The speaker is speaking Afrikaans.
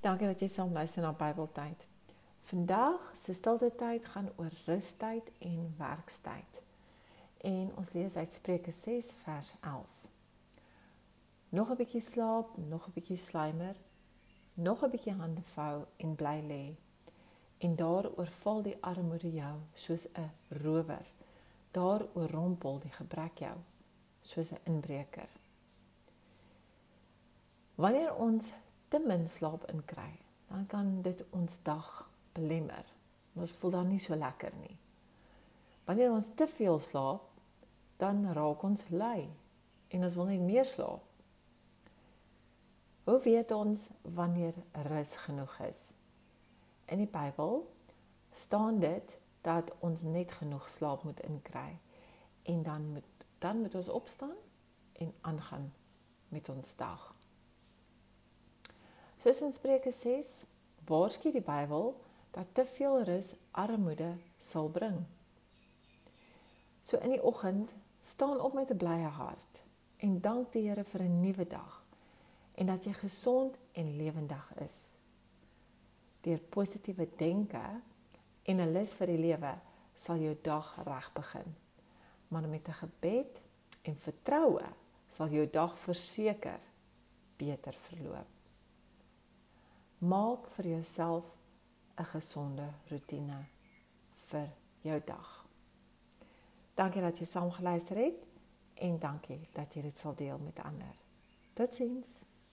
Dankie dat jy saam luister na Bybeltyd. Vandag se stilte tyd gaan oor rustyd en werkstyd. En ons lees uit Spreuke 6 vers 11. Nog 'n bietjie slaap, nog 'n bietjie slymer, nog 'n bietjie hande vou en bly lê. En daar oorval die armoede jou soos 'n rower. Daar oorrompel die gebrek jou soos 'n inbreker. Wanneer ons te min slaap inkry, dan kan dit ons dag belemmer. Ons voel dan nie so lekker nie. Wanneer ons te veel slaap, dan raak ons lui en ons wil net meer slaap. Hoe weet ons wanneer rus genoeg is? In die Bybel staan dit dat ons net genoeg slaap moet inkry en dan moet dan moet ons opstaan en aangaan met ons dag. In Spreuke 6, waarsku die Bybel dat te veel rus armoede sal bring. So in die oggend staan op met 'n blye hart en dank die Here vir 'n nuwe dag en dat jy gesond en lewendig is. Deur positiewe denke en 'n lus vir die lewe sal jou dag reg begin. Maar met 'n gebed en vertroue sal jou dag verseker beter verloop maak vir jouself 'n gesonde rotine vir jou dag. Dankie dat jy saam geluister het en dankie dat jy dit sal deel met ander. Totsiens.